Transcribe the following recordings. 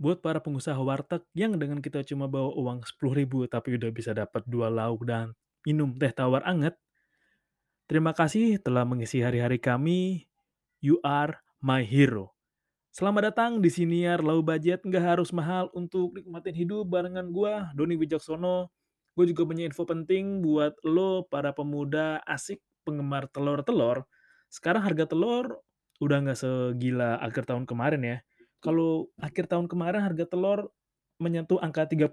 Buat para pengusaha warteg yang dengan kita cuma bawa uang 10 ribu tapi udah bisa dapat dua lauk dan minum teh tawar anget, terima kasih telah mengisi hari-hari kami. You are my hero. Selamat datang di Siniar Low Budget, nggak harus mahal untuk nikmatin hidup barengan gua, Doni Wijaksono. Gue juga punya info penting buat lo, para pemuda asik penggemar telur-telur. Sekarang harga telur udah nggak segila akhir tahun kemarin ya. Kalau akhir tahun kemarin harga telur menyentuh angka 32.000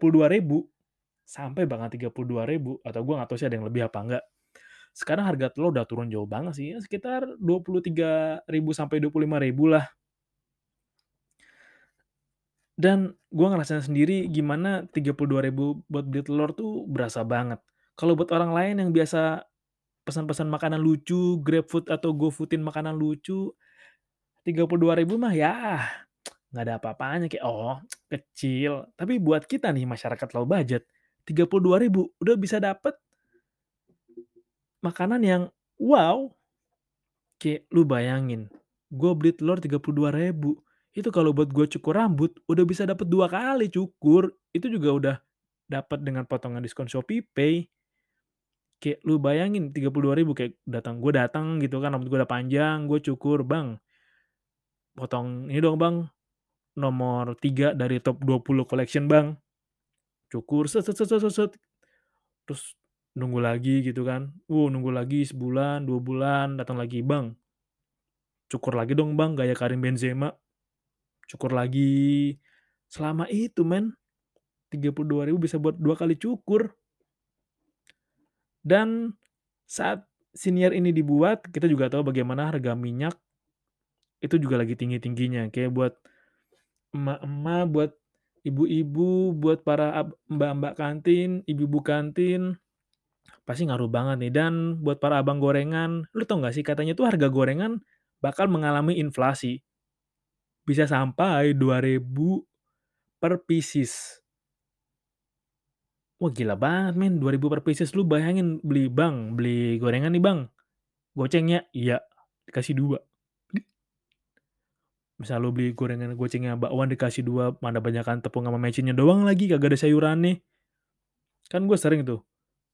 sampai banget 32.000 atau gue nggak tahu sih ada yang lebih apa enggak. Sekarang harga telur udah turun jauh banget sih, ya sekitar 23.000 sampai 25.000 lah. Dan gue ngerasain sendiri gimana 32.000 buat beli telur tuh berasa banget. Kalau buat orang lain yang biasa pesan-pesan makanan lucu, GrabFood atau GoFoodin makanan lucu, 32.000 mah ya nggak ada apa-apanya kayak oh kecil. Tapi buat kita nih masyarakat low budget, 32.000 udah bisa dapet makanan yang wow. Kayak lu bayangin, gue beli telur 32.000 itu kalau buat gue cukur rambut udah bisa dapat dua kali cukur itu juga udah dapat dengan potongan diskon Shopee Pay kayak lu bayangin 32 ribu kayak datang gue datang gitu kan rambut gue udah panjang gue cukur bang potong ini dong bang nomor 3 dari top 20 collection bang cukur set set set set, set. terus nunggu lagi gitu kan uh nunggu lagi sebulan dua bulan datang lagi bang cukur lagi dong bang gaya Karim Benzema cukur lagi. Selama itu men, 32 ribu bisa buat dua kali cukur. Dan saat senior ini dibuat, kita juga tahu bagaimana harga minyak itu juga lagi tinggi-tingginya. Kayak buat emak-emak, buat ibu-ibu, buat para mbak-mbak kantin, ibu-ibu kantin, pasti ngaruh banget nih. Dan buat para abang gorengan, lu tau gak sih katanya tuh harga gorengan bakal mengalami inflasi bisa sampai 2000 per pieces. Wah gila banget men, 2000 per pieces. Lu bayangin beli bang, beli gorengan nih bang. Gocengnya, iya, dikasih dua. Misal lu beli gorengan gocengnya bakwan dikasih dua, mana banyakan tepung sama mecinnya doang lagi, kagak ada sayuran nih. Kan gue sering tuh,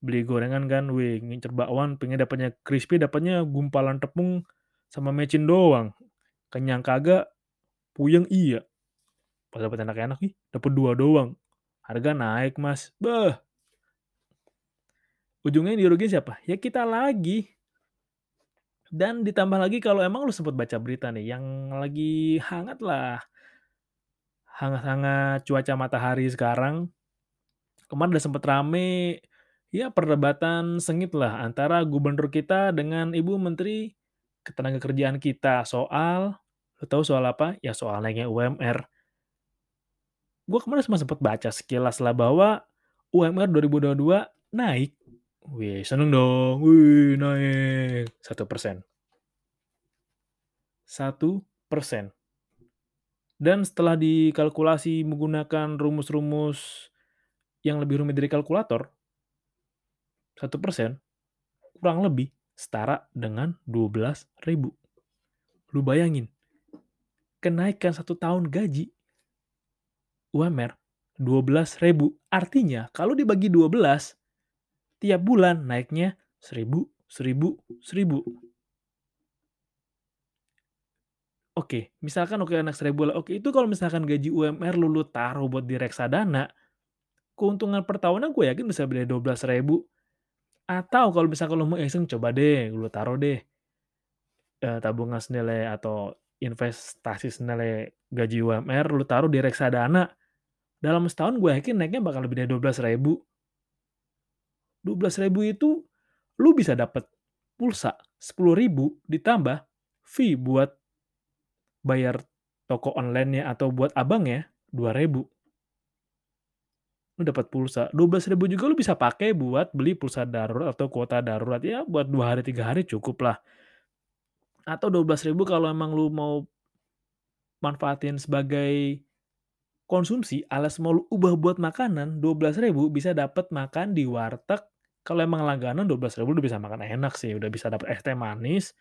beli gorengan kan, wih, ngincer bakwan, pengen dapatnya crispy, dapatnya gumpalan tepung sama mecin doang. Kenyang kagak, Puyeng iya. Pas dapet enak-enak nih, dapet dua doang. Harga naik mas. Bah. Ujungnya yang siapa? Ya kita lagi. Dan ditambah lagi kalau emang lu sempat baca berita nih, yang lagi hangat lah. Hangat-hangat cuaca matahari sekarang. Kemarin udah sempet rame, ya perdebatan sengit lah antara gubernur kita dengan ibu menteri ketenagakerjaan kita soal Lo tahu soal apa? Ya soal naiknya UMR. Gue kemarin sempat baca sekilas lah bahwa UMR 2022 naik. Wih, seneng dong. Wih, naik. Satu persen. Satu persen. Dan setelah dikalkulasi menggunakan rumus-rumus yang lebih rumit dari kalkulator, satu persen kurang lebih setara dengan 12 ribu. Lu bayangin, kenaikan satu tahun gaji UMR 12 ribu. Artinya kalau dibagi 12, tiap bulan naiknya 1000, 1000, 1000. Oke, misalkan oke anak 1000 lah. Oke, itu kalau misalkan gaji UMR lu, lu taruh buat di reksadana, keuntungan per tahunnya gue yakin bisa beli Rp12.000. Atau kalau misalkan lu mau iseng, coba deh lu taruh deh eee, tabungan senilai atau investasi senilai gaji UMR, lu taruh di reksadana. Dalam setahun gue yakin naiknya bakal lebih dari Rp12.000. Rp12.000 itu lu bisa dapet pulsa Rp10.000 ditambah fee buat bayar toko online-nya atau buat abangnya Rp2.000. Lu dapat pulsa. Rp12.000 juga lu bisa pakai buat beli pulsa darurat atau kuota darurat, ya buat 2 hari, 3 hari cukup lah. Atau Rp12.000 kalau emang lu mau manfaatin sebagai konsumsi alias mau lu ubah buat makanan, Rp12.000 bisa dapat makan di warteg. Kalau emang langganan Rp12.000 udah bisa makan enak sih, udah bisa dapat es teh manis,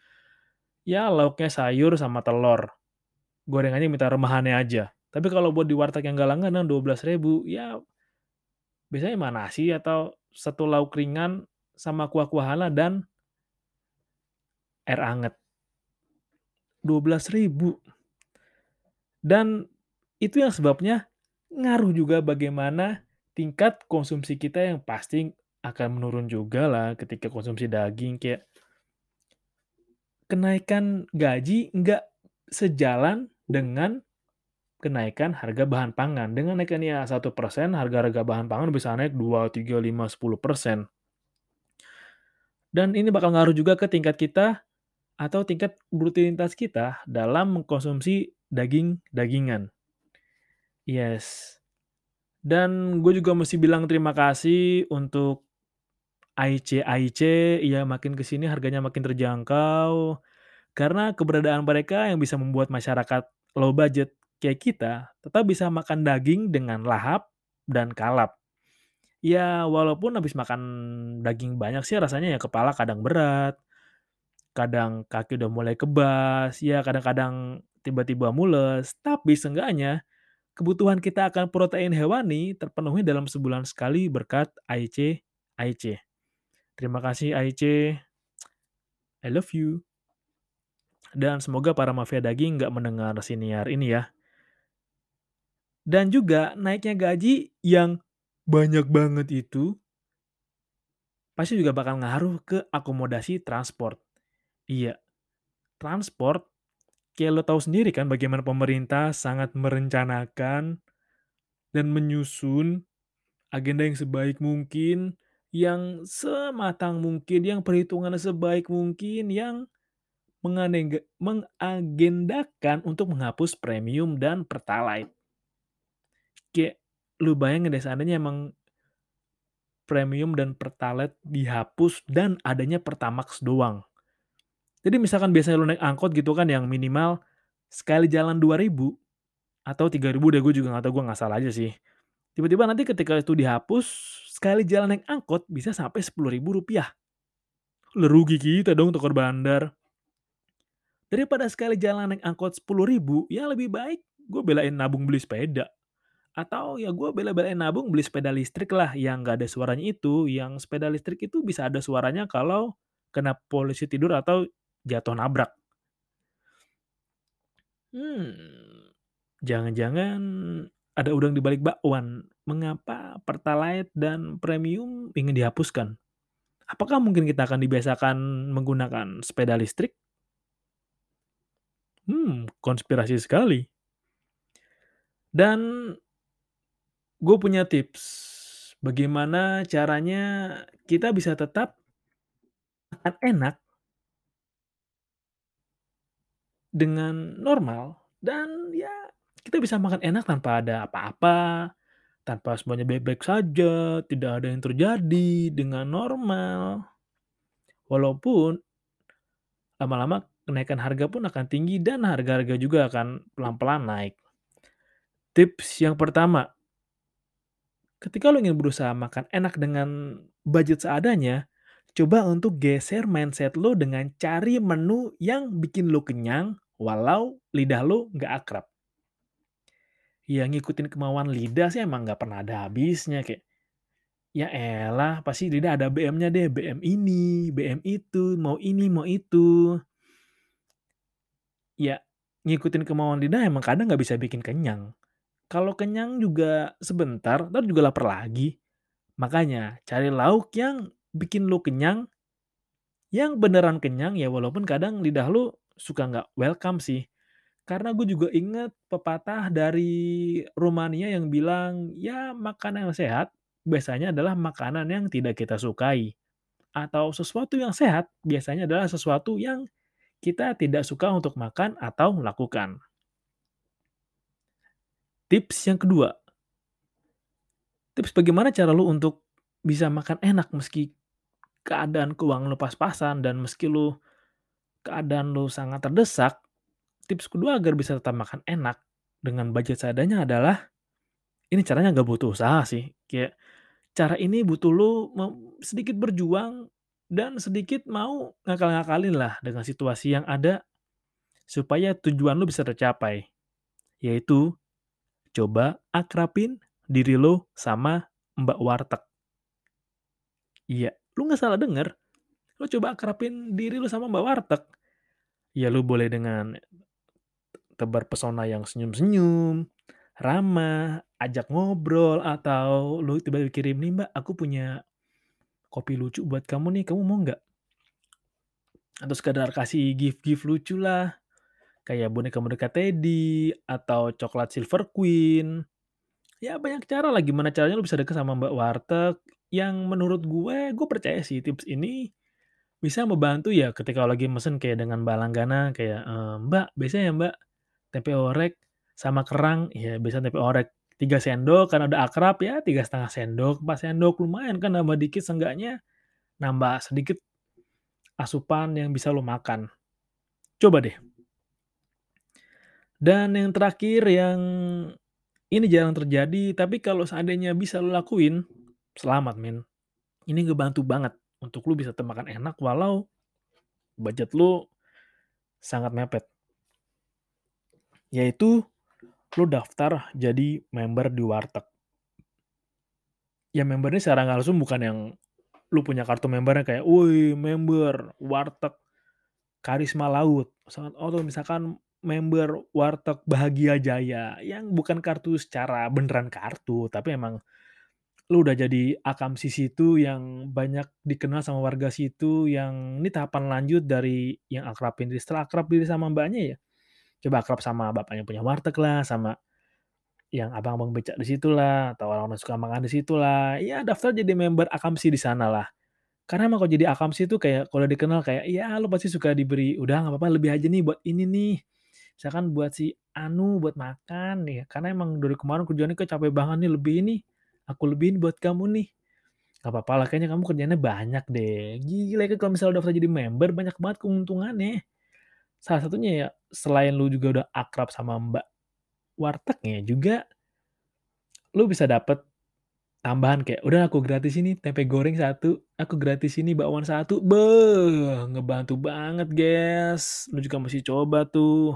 ya lauknya sayur sama telur. Gorengannya minta rebahannya aja. Tapi kalau buat di warteg yang nggak langganan Rp12.000 ya biasanya mah nasi atau 1 lauk ringan sama kuah-kuahanlah dan air anget. Rp12.000. Dan itu yang sebabnya ngaruh juga bagaimana tingkat konsumsi kita yang pasti akan menurun juga lah ketika konsumsi daging kayak kenaikan gaji nggak sejalan dengan kenaikan harga bahan pangan. Dengan naiknya 1%, harga-harga bahan pangan bisa naik 2, 3, 5, 10%. Dan ini bakal ngaruh juga ke tingkat kita atau tingkat rutinitas kita dalam mengkonsumsi daging-dagingan. Yes. Dan gue juga mesti bilang terima kasih untuk AIC-AIC, ya makin ke sini harganya makin terjangkau, karena keberadaan mereka yang bisa membuat masyarakat low budget kayak kita tetap bisa makan daging dengan lahap dan kalap. Ya walaupun habis makan daging banyak sih rasanya ya kepala kadang berat, kadang kaki udah mulai kebas, ya kadang-kadang tiba-tiba mules, tapi seenggaknya kebutuhan kita akan protein hewani terpenuhi dalam sebulan sekali berkat AIC-AIC. Terima kasih AIC. I love you. Dan semoga para mafia daging nggak mendengar siniar ini ya. Dan juga naiknya gaji yang banyak banget itu pasti juga bakal ngaruh ke akomodasi transport. Iya, transport kayak lo tahu sendiri kan bagaimana pemerintah sangat merencanakan dan menyusun agenda yang sebaik mungkin, yang sematang mungkin, yang perhitungannya sebaik mungkin, yang mengagendakan untuk menghapus premium dan pertalite. Kayak lu bayangin deh seandainya emang premium dan pertalite dihapus dan adanya Pertamax doang. Jadi misalkan biasanya lu naik angkot gitu kan yang minimal sekali jalan Rp2.000 atau Rp3.000 deh, gue juga nggak tahu, gue ngasal aja sih. Tiba-tiba nanti ketika itu dihapus, sekali jalan naik angkot bisa sampai Rp10.000. Lah rugi kita dong tukar bandar. Daripada sekali jalan naik angkot Rp10.000, ya lebih baik gue belain nabung beli sepeda. Atau ya gue bela-belain nabung beli sepeda listrik lah yang nggak ada suaranya itu, yang sepeda listrik itu bisa ada suaranya kalau kena polisi tidur atau jatuh nabrak. Hmm, jangan-jangan ada udang di balik bakwan. Mengapa pertalite dan premium ingin dihapuskan? Apakah mungkin kita akan dibiasakan menggunakan sepeda listrik? Hmm, konspirasi sekali. Dan gue punya tips bagaimana caranya kita bisa tetap makan enak dengan normal dan ya kita bisa makan enak tanpa ada apa-apa, tanpa semuanya baik-baik saja, tidak ada yang terjadi dengan normal. Walaupun lama-lama kenaikan harga pun akan tinggi dan harga-harga juga akan pelan-pelan naik. Tips yang pertama, ketika lo ingin berusaha makan enak dengan budget seadanya, coba untuk geser mindset lo dengan cari menu yang bikin lo kenyang walau lidah lo nggak akrab. Ya ngikutin kemauan lidah sih emang nggak pernah ada habisnya kayak ya elah pasti lidah ada BM-nya deh, BM ini, BM itu, mau ini, mau itu. Ya ngikutin kemauan lidah emang kadang nggak bisa bikin kenyang. Kalau kenyang juga sebentar, entar juga lapar lagi. Makanya cari lauk yang bikin lu kenyang, yang beneran kenyang ya walaupun kadang lidah lu suka nggak welcome sih. Karena gue juga inget pepatah dari Rumania yang bilang, ya makanan yang sehat biasanya adalah makanan yang tidak kita sukai. Atau sesuatu yang sehat biasanya adalah sesuatu yang kita tidak suka untuk makan atau lakukan. Tips yang kedua. Tips bagaimana cara lu untuk bisa makan enak meski keadaan keuangan lu pas-pasan dan meski lu keadaan lu sangat terdesak. Tips kedua agar bisa tetap makan enak dengan budget seadanya adalah ini caranya nggak butuh usaha sih. Kayak cara ini butuh mem sedikit berjuang dan sedikit mau ngakal-ngakalin lah dengan situasi yang ada supaya tujuan lu bisa tercapai. Yaitu coba akrabin diri lu sama mbak warteg. Iya, lu nggak salah denger. Lu coba akrabin diri lu sama mbak warteg. Ya lu boleh dengan tebar pesona yang senyum-senyum, ramah, ajak ngobrol, atau lu tiba-tiba kirim, "Nih Mbak, aku punya kopi lucu buat kamu nih, kamu mau nggak?" Atau sekedar kasih gift-gift lucu lah, kayak boneka-boneka teddy, atau coklat Silver Queen. Ya banyak cara lah gimana caranya lu bisa deket sama mbak warteg, yang menurut gue, gue percaya sih tips ini bisa membantu ya ketika lagi mesen kayak dengan mbak langganan kayak, eee, "Mbak, biasanya ya Mbak, tempe orek sama kerang," ya biasanya tempe orek 3 sendok, karena udah akrab ya 3,5 sendok, 4 sendok, lumayan kan nambah dikit seenggaknya nambah sedikit asupan yang bisa lu makan. Coba deh. Dan yang terakhir yang ini jarang terjadi, tapi kalau seandainya bisa lu lakuin, selamat men. Ini ngebantu banget untuk lu bisa tetap makan enak walau budget lu sangat mepet. Yaitu lu daftar jadi member di warteg. Ya member ini secara nggak langsung bukan yang lu punya kartu membernya kayak, "Woi, member warteg Karisma Laut." Atau misalkan member warteg Bahagia Jaya, yang bukan kartu secara beneran kartu, tapi emang lu udah jadi akamsi situ yang banyak dikenal sama warga situ, yang ini tahapan lanjut dari yang akrabin diri. Setelah akrab diri sama Mbaknya ya, coba akrab sama bapaknya punya warteg lah, sama yang abang-abang becak di situ lah, atau orang-orang suka makan di situ lah. Ya daftar jadi member akamsi di sana lah. Karena emang kalau jadi akamsi itu kayak kalau dikenal kayak, ya lu pasti suka diberi, "Udah nggak apa-apa lebih aja nih buat ini nih." Misalkan buat si anu buat makan ya, karena emang dari kemarin kerjaannya kok capek banget nih, lebih ini, aku lebihin buat kamu nih. Nggak apa-apa lah, kayaknya kamu kerjaannya banyak deh. Gila kan kalau misalnya daftar jadi member banyak banget keuntungannya. Salah satunya ya selain lu juga udah akrab sama mbak wartegnya juga lu bisa dapet tambahan kayak, "Udah aku gratis ini tempe goreng 1, aku gratis ini bakwan 1." Beh, ngebantu banget, guys. Lu juga mesti coba tuh.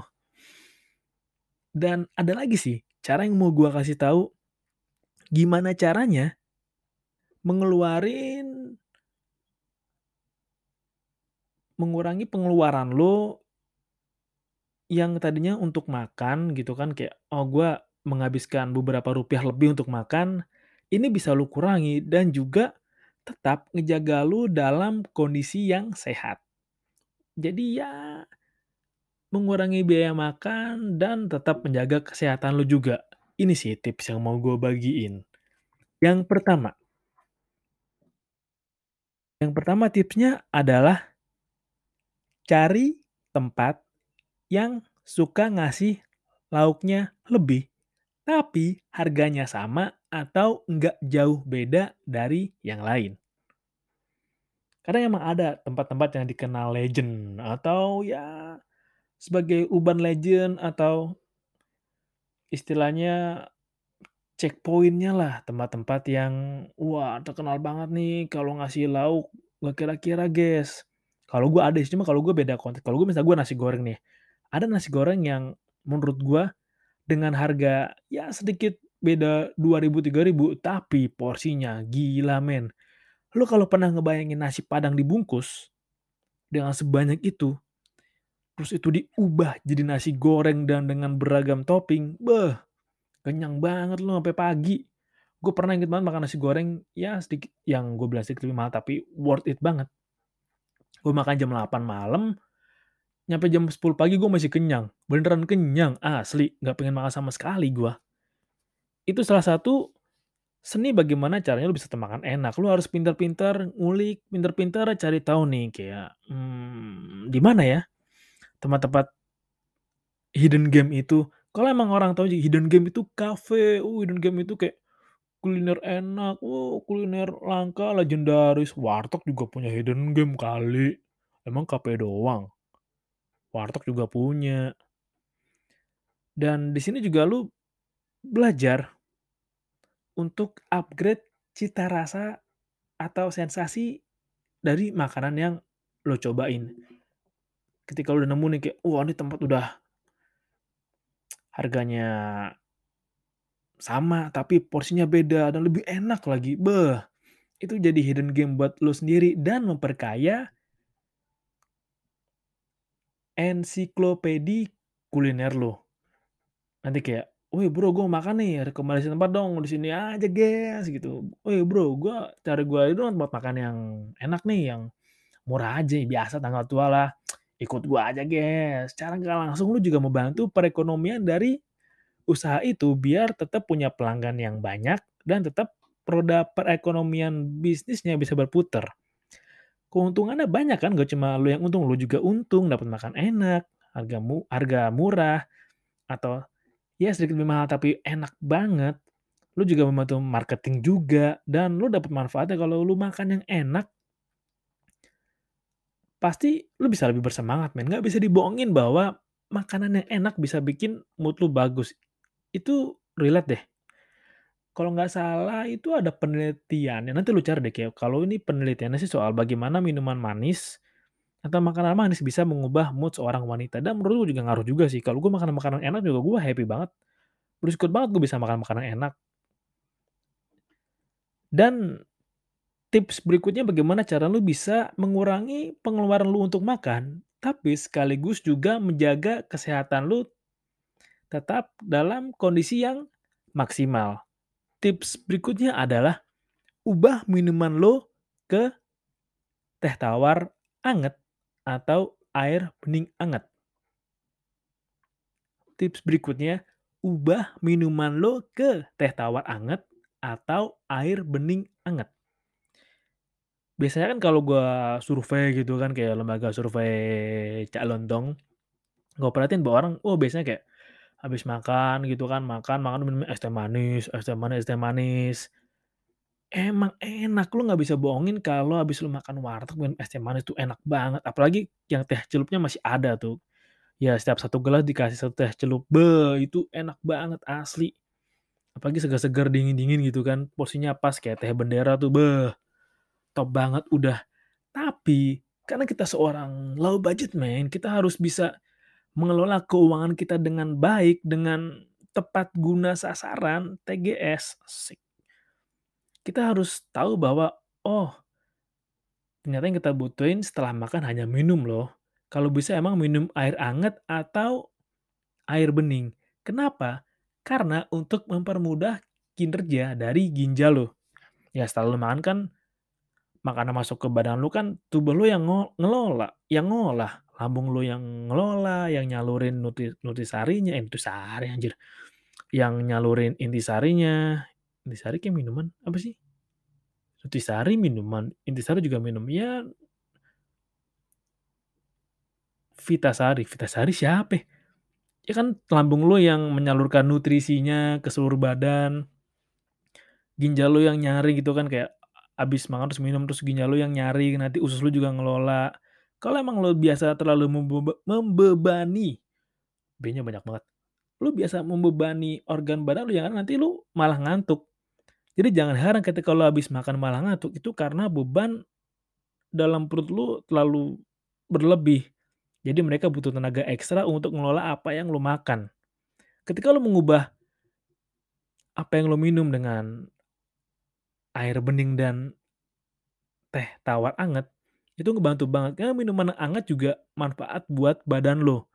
Dan ada lagi sih, cara yang mau gua kasih tahu, gimana caranya mengeluarin mengurangi pengeluaran lu yang tadinya untuk makan gitu kan kayak, "Oh gua menghabiskan beberapa rupiah lebih untuk makan." Ini bisa lu kurangi dan juga tetap ngejaga lu dalam kondisi yang sehat. Jadi ya mengurangi biaya makan dan tetap menjaga kesehatan lu juga. Ini sih tips yang mau gua bagiin. Yang pertama yang pertama tipsnya adalah cari tempat yang suka ngasih lauknya lebih, tapi harganya sama atau nggak jauh beda dari yang lain. Karena emang ada tempat-tempat yang dikenal legend atau ya sebagai urban legend atau istilahnya checkpoint-nya lah, tempat-tempat yang, wah terkenal banget nih kalau ngasih lauk nggak kira-kira, guys. Kalau gua ada sih, cuma kalau gua beda konteks. Kalau gua misal gua nasi goreng nih, ada nasi goreng yang menurut gua dengan harga ya sedikit beda 2.000, 3.000, tapi porsinya gila men. Lu kalau pernah ngebayangin nasi Padang dibungkus dengan sebanyak itu, terus itu diubah jadi nasi goreng dan dengan beragam topping, beh, kenyang banget lu sampai pagi. Gue pernah inget banget makan nasi goreng, ya sedikit yang gue bilang sedikit lebih mahal, tapi worth it banget. Gue makan jam 8 malam, nyampe jam 10 pagi gue masih kenyang. Beneran kenyang, asli. Nggak pengen makan sama sekali gue. Itu salah satu seni bagaimana caranya lu bisa makan enak. Lu harus pintar-pintar ngulik, pintar-pintar cari tahu nih kayak, hmm, di mana ya tempat-tempat hidden game itu. Kalau emang orang tahu hidden game itu cafe, uh, hidden game itu kayak kuliner enak, oh kuliner langka, legendaris, warteg juga punya hidden game kali. Emang kafe doang? Warteg juga punya. Dan di sini juga lu belajar untuk upgrade cita rasa atau sensasi dari makanan yang lo cobain. Ketika lo udah nemu nih kayak, wah ini tempat udah harganya sama tapi porsinya beda dan lebih enak lagi. Beh, itu jadi hidden game buat lo sendiri dan memperkaya ensiklopedi kuliner lo. Nanti kayak, "Woi bro, gue makan nih, rekomendasi tempat dong di sini aja guys," gitu. "Woi bro, gue cari gue dong tempat makan yang enak nih, yang murah aja, biasa tanggal tua lah. Ikut gue aja guys." Secara nggak langsung lu juga membantu perekonomian dari usaha itu biar tetap punya pelanggan yang banyak dan tetap roda perekonomian bisnisnya bisa berputar. Keuntungannya banyak kan, gak cuma lu yang untung, lu juga untung, dapat makan enak, harga mu harga murah, atau ya sedikit lebih mahal tapi enak banget. Lu juga membantu marketing juga dan lu dapat manfaatnya kalau lu makan yang enak pasti lu bisa lebih bersemangat men, nggak bisa dibohongin bahwa makanan yang enak bisa bikin mood lu bagus. Itu relate deh. Kalau nggak salah itu ada penelitiannya, nanti lu cari deh kayak kalau ini penelitiannya sih soal bagaimana minuman manis atau makanan manis bisa mengubah mood seorang wanita dan menurut gue juga ngaruh juga sih. Kalau gue makan makanan enak juga gue happy banget. Bersyukur banget gue bisa makan makanan enak. Dan tips berikutnya bagaimana cara lu bisa mengurangi pengeluaran lu untuk makan, tapi sekaligus juga menjaga kesehatan lu tetap dalam kondisi yang maksimal. Tips berikutnya adalah ubah minuman lo ke teh tawar anget atau air bening anget. Tips berikutnya, ubah minuman lo ke teh tawar anget atau air bening anget. Biasanya kan kalau gua survei gitu kan kayak lembaga survei Cak Lontong, gue perhatiin bahwa orang, oh biasanya kayak habis makan gitu kan, makan makan minum es teh manis es teh manis es teh manis. Emang enak, lu nggak bisa bohongin kalau habis lu makan warteg minum es teh manis tuh enak banget, apalagi yang teh celupnya masih ada tuh. Ya setiap satu gelas dikasih satu teh celup, beh itu enak banget asli. Apalagi segar-segar, dingin-dingin gitu kan, porsinya pas kayak teh bendera tuh, beh top banget udah. Tapi karena kita seorang low budget man, kita harus bisa mengelola keuangan kita dengan baik, dengan tepat guna sasaran, TGS, asik. Kita harus tahu bahwa, oh, ternyata yang kita butuhin setelah makan hanya minum loh. Kalau bisa emang minum air hangat atau air bening. Kenapa? Karena untuk mempermudah kinerja dari ginjal lo. Ya setelah lo makan kan, makanan masuk ke badan lu kan tubuh lu yang ngelola, yang ngolah. Lambung lu yang ngelola, yang nyalurin nutri nutrisarinya eh, nutrisari anjir, yang nyalurin intisarinya. Intisari kayak minuman apa sih? Nutrisari minuman, intisari juga minum. Ya Vitasari, Vitasari siapa ya? Kan lambung lu yang menyalurkan nutrisinya ke seluruh badan. Ginjal lu yang nyari gitu kan kayak habis makan terus minum terus ginjal lu yang nyari, nanti usus lu juga ngelola. Kalau emang lu biasa terlalu membeba membebani, B-nya banyak banget. Lu biasa membebani organ badan lu yang nanti lu malah ngantuk. Jadi jangan heran ketika lu habis makan malah ngantuk, itu karena beban dalam perut lu terlalu berlebih. Jadi mereka butuh tenaga ekstra untuk mengelola apa yang lu makan. Ketika lu mengubah apa yang lu minum dengan air bening dan teh tawar anget, itu ngebantu banget. Karena minuman anget juga manfaat buat badan lo.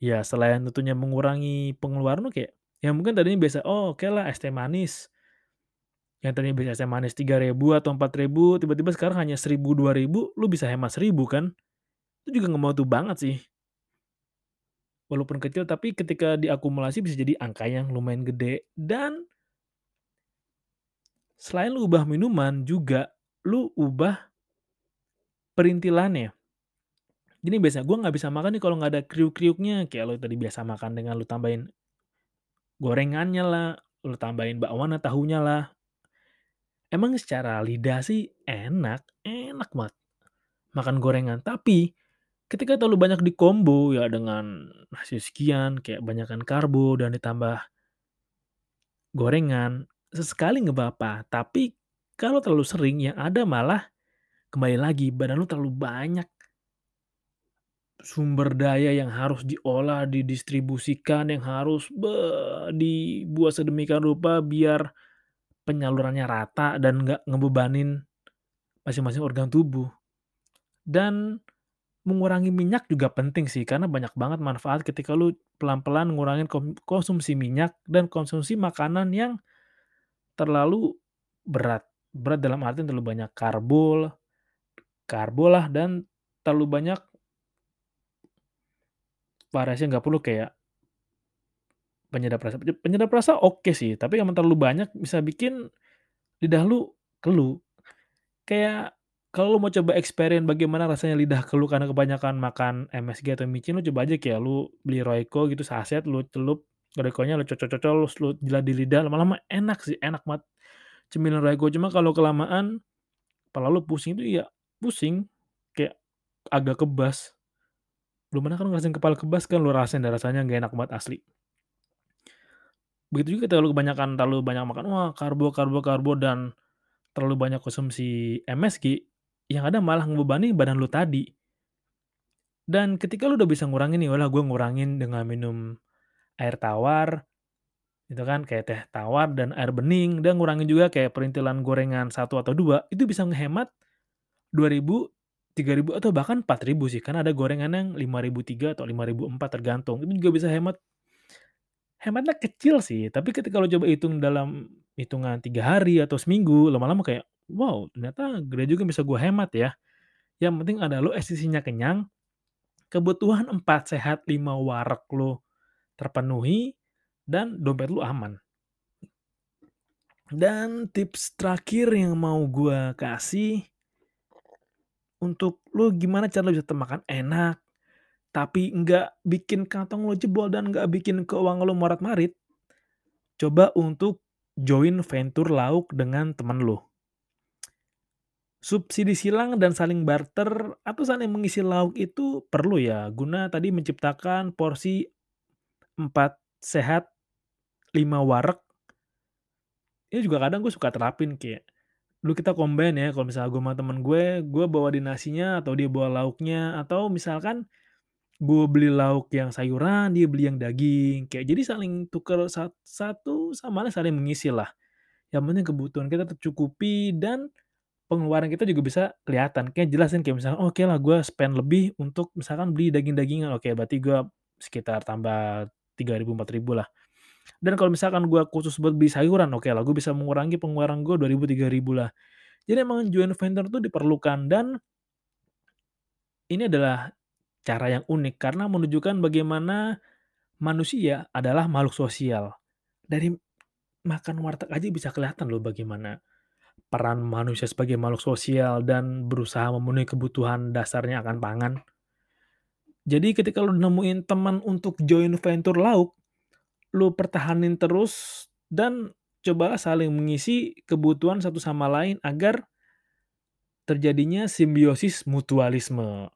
Ya selain tentunya mengurangi pengeluaran lo kayak, Yang mungkin tadinya biasa, oh oke lah es teh manis. Yang tadinya biasa es teh manis 3.000 atau 4.000, tiba-tiba sekarang hanya 1.000, 2.000, lu bisa hemat 1.000 kan. Itu juga ngebantu banget sih. Walaupun kecil, tapi ketika diakumulasi bisa jadi angka yang lumayan gede. Dan selain lu ubah minuman, juga lu ubah perintilannya. Jadi biasanya gue nggak bisa makan nih kalau nggak ada kriuk-kriuknya. Kayak lu tadi biasa makan dengan lu tambahin gorengannya lah, lu tambahin bakwan tahunya lah. Emang secara lidah sih enak, enak banget makan gorengan. Tapi ketika terlalu banyak di combo ya dengan nasi sekian, kayak banyakkan karbo dan ditambah gorengan, sesekali apa-apa. Tapi kalau terlalu sering yang ada malah kembali lagi badan lu terlalu banyak sumber daya yang harus diolah, didistribusikan, yang harus beh, dibuat sedemikian rupa biar penyalurannya rata dan nggak ngebebanin masing-masing organ tubuh. Dan mengurangi minyak juga penting sih karena banyak banget manfaat ketika lu pelan-pelan ngurangin konsumsi minyak dan konsumsi makanan yang terlalu berat. Berat dalam arti terlalu banyak karbo, karbo lah dan terlalu banyak variasi nggak perlu kayak penyedap rasa. Penyedap rasa oke sih, tapi yang terlalu banyak bisa bikin lidah lu keluh. Kayak kalau lu mau coba eksperimen bagaimana rasanya lidah keluh karena kebanyakan makan MSG atau micin, lu coba aja kayak lu beli Royco gitu saset, lu celup Royco-nya lu cocok-cocok, lu, lu jilat di lidah, lama-lama enak sih, enak banget. Cemilan Royco cuma kalau kelamaan kepala lu pusing itu ya pusing kayak agak kebas. Belum pernah kan ngerasain kepala kebas kan lu rasain rasanya nggak enak banget asli. Begitu juga kalau kebanyakan terlalu banyak makan, wah karbo, karbo, karbo dan terlalu banyak konsumsi MSG, yang ada malah ngebebani badan lu tadi. Dan ketika lu udah bisa ngurangin nih, walah gue ngurangin dengan minum air tawar, itu kan kayak teh tawar dan air bening, dan ngurangin juga kayak perintilan gorengan satu atau dua, itu bisa ngehemat 2000, 3000 atau bahkan 4000 sih, karena ada gorengan yang 5003 atau 5004 tergantung, itu juga bisa hemat hematnya kecil sih, tapi ketika lo coba hitung dalam hitungan tiga hari atau seminggu, lama-lama kayak, wow ternyata gede juga bisa gue hemat ya. Yang penting ada lo esisinya kenyang, kebutuhan 4 sehat 5 warak lo terpenuhi, dan dompet lo aman. Dan tips terakhir yang mau gue kasih, untuk lo gimana cara lo bisa makan enak, tapi nggak bikin kantong lo jebol dan nggak bikin keuangan lo morat-marit, coba untuk join venture lauk dengan teman lo. Subsidi silang dan saling barter atau saling mengisi lauk itu perlu ya, guna tadi menciptakan porsi 4 sehat, 5 warak. Ini juga kadang gue suka terapin kayak, lu kita combine ya, kalau misalnya gue sama temen gue, gue bawa di nasinya atau dia bawa lauknya, atau misalkan gue beli lauk yang sayuran, dia beli yang daging, kayak jadi saling tuker satu sama lain saling mengisi lah. Yang penting kebutuhan kita tercukupi dan pengeluaran kita juga bisa kelihatan. Kayak jelasin kayak misalnya, oke okay lah gue spend lebih untuk misalkan beli daging-dagingan, oke berarti gue sekitar tambah 3.000 4.000 lah. Dan kalau misalkan gue khusus buat beli sayuran, oke lah gue bisa mengurangi pengeluaran gue 2.000 3.000 lah. Jadi emang joint venture itu diperlukan dan ini adalah cara yang unik karena menunjukkan bagaimana manusia adalah makhluk sosial. Dari makan warteg aja bisa kelihatan loh bagaimana peran manusia sebagai makhluk sosial dan berusaha memenuhi kebutuhan dasarnya akan pangan. Jadi ketika lu nemuin teman untuk join venture lauk, lu pertahanin terus dan coba saling mengisi kebutuhan satu sama lain agar terjadinya simbiosis mutualisme.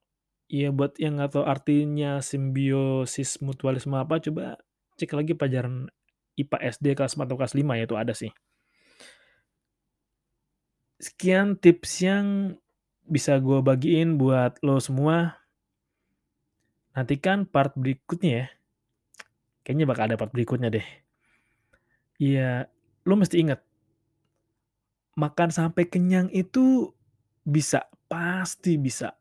Iya buat yang nggak tahu artinya simbiosis mutualisme apa, coba cek lagi pelajaran IPA SD kelas 4 atau kelas 5 ya, itu ada sih. Sekian tips yang bisa gue bagiin buat lo semua. Nantikan part berikutnya ya. Kayaknya bakal ada part berikutnya deh. Iya, lo mesti ingat. Makan sampai kenyang itu bisa, pasti bisa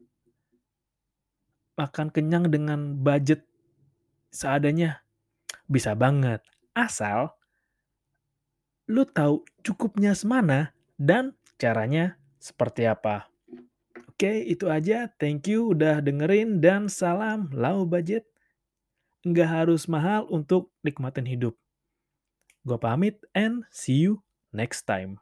makan kenyang dengan budget seadanya bisa banget. Asal lu tahu cukupnya semana dan caranya seperti apa. Oke, itu aja. Thank you udah dengerin dan salam low budget. Nggak harus mahal untuk nikmatin hidup. Gue pamit and see you next time.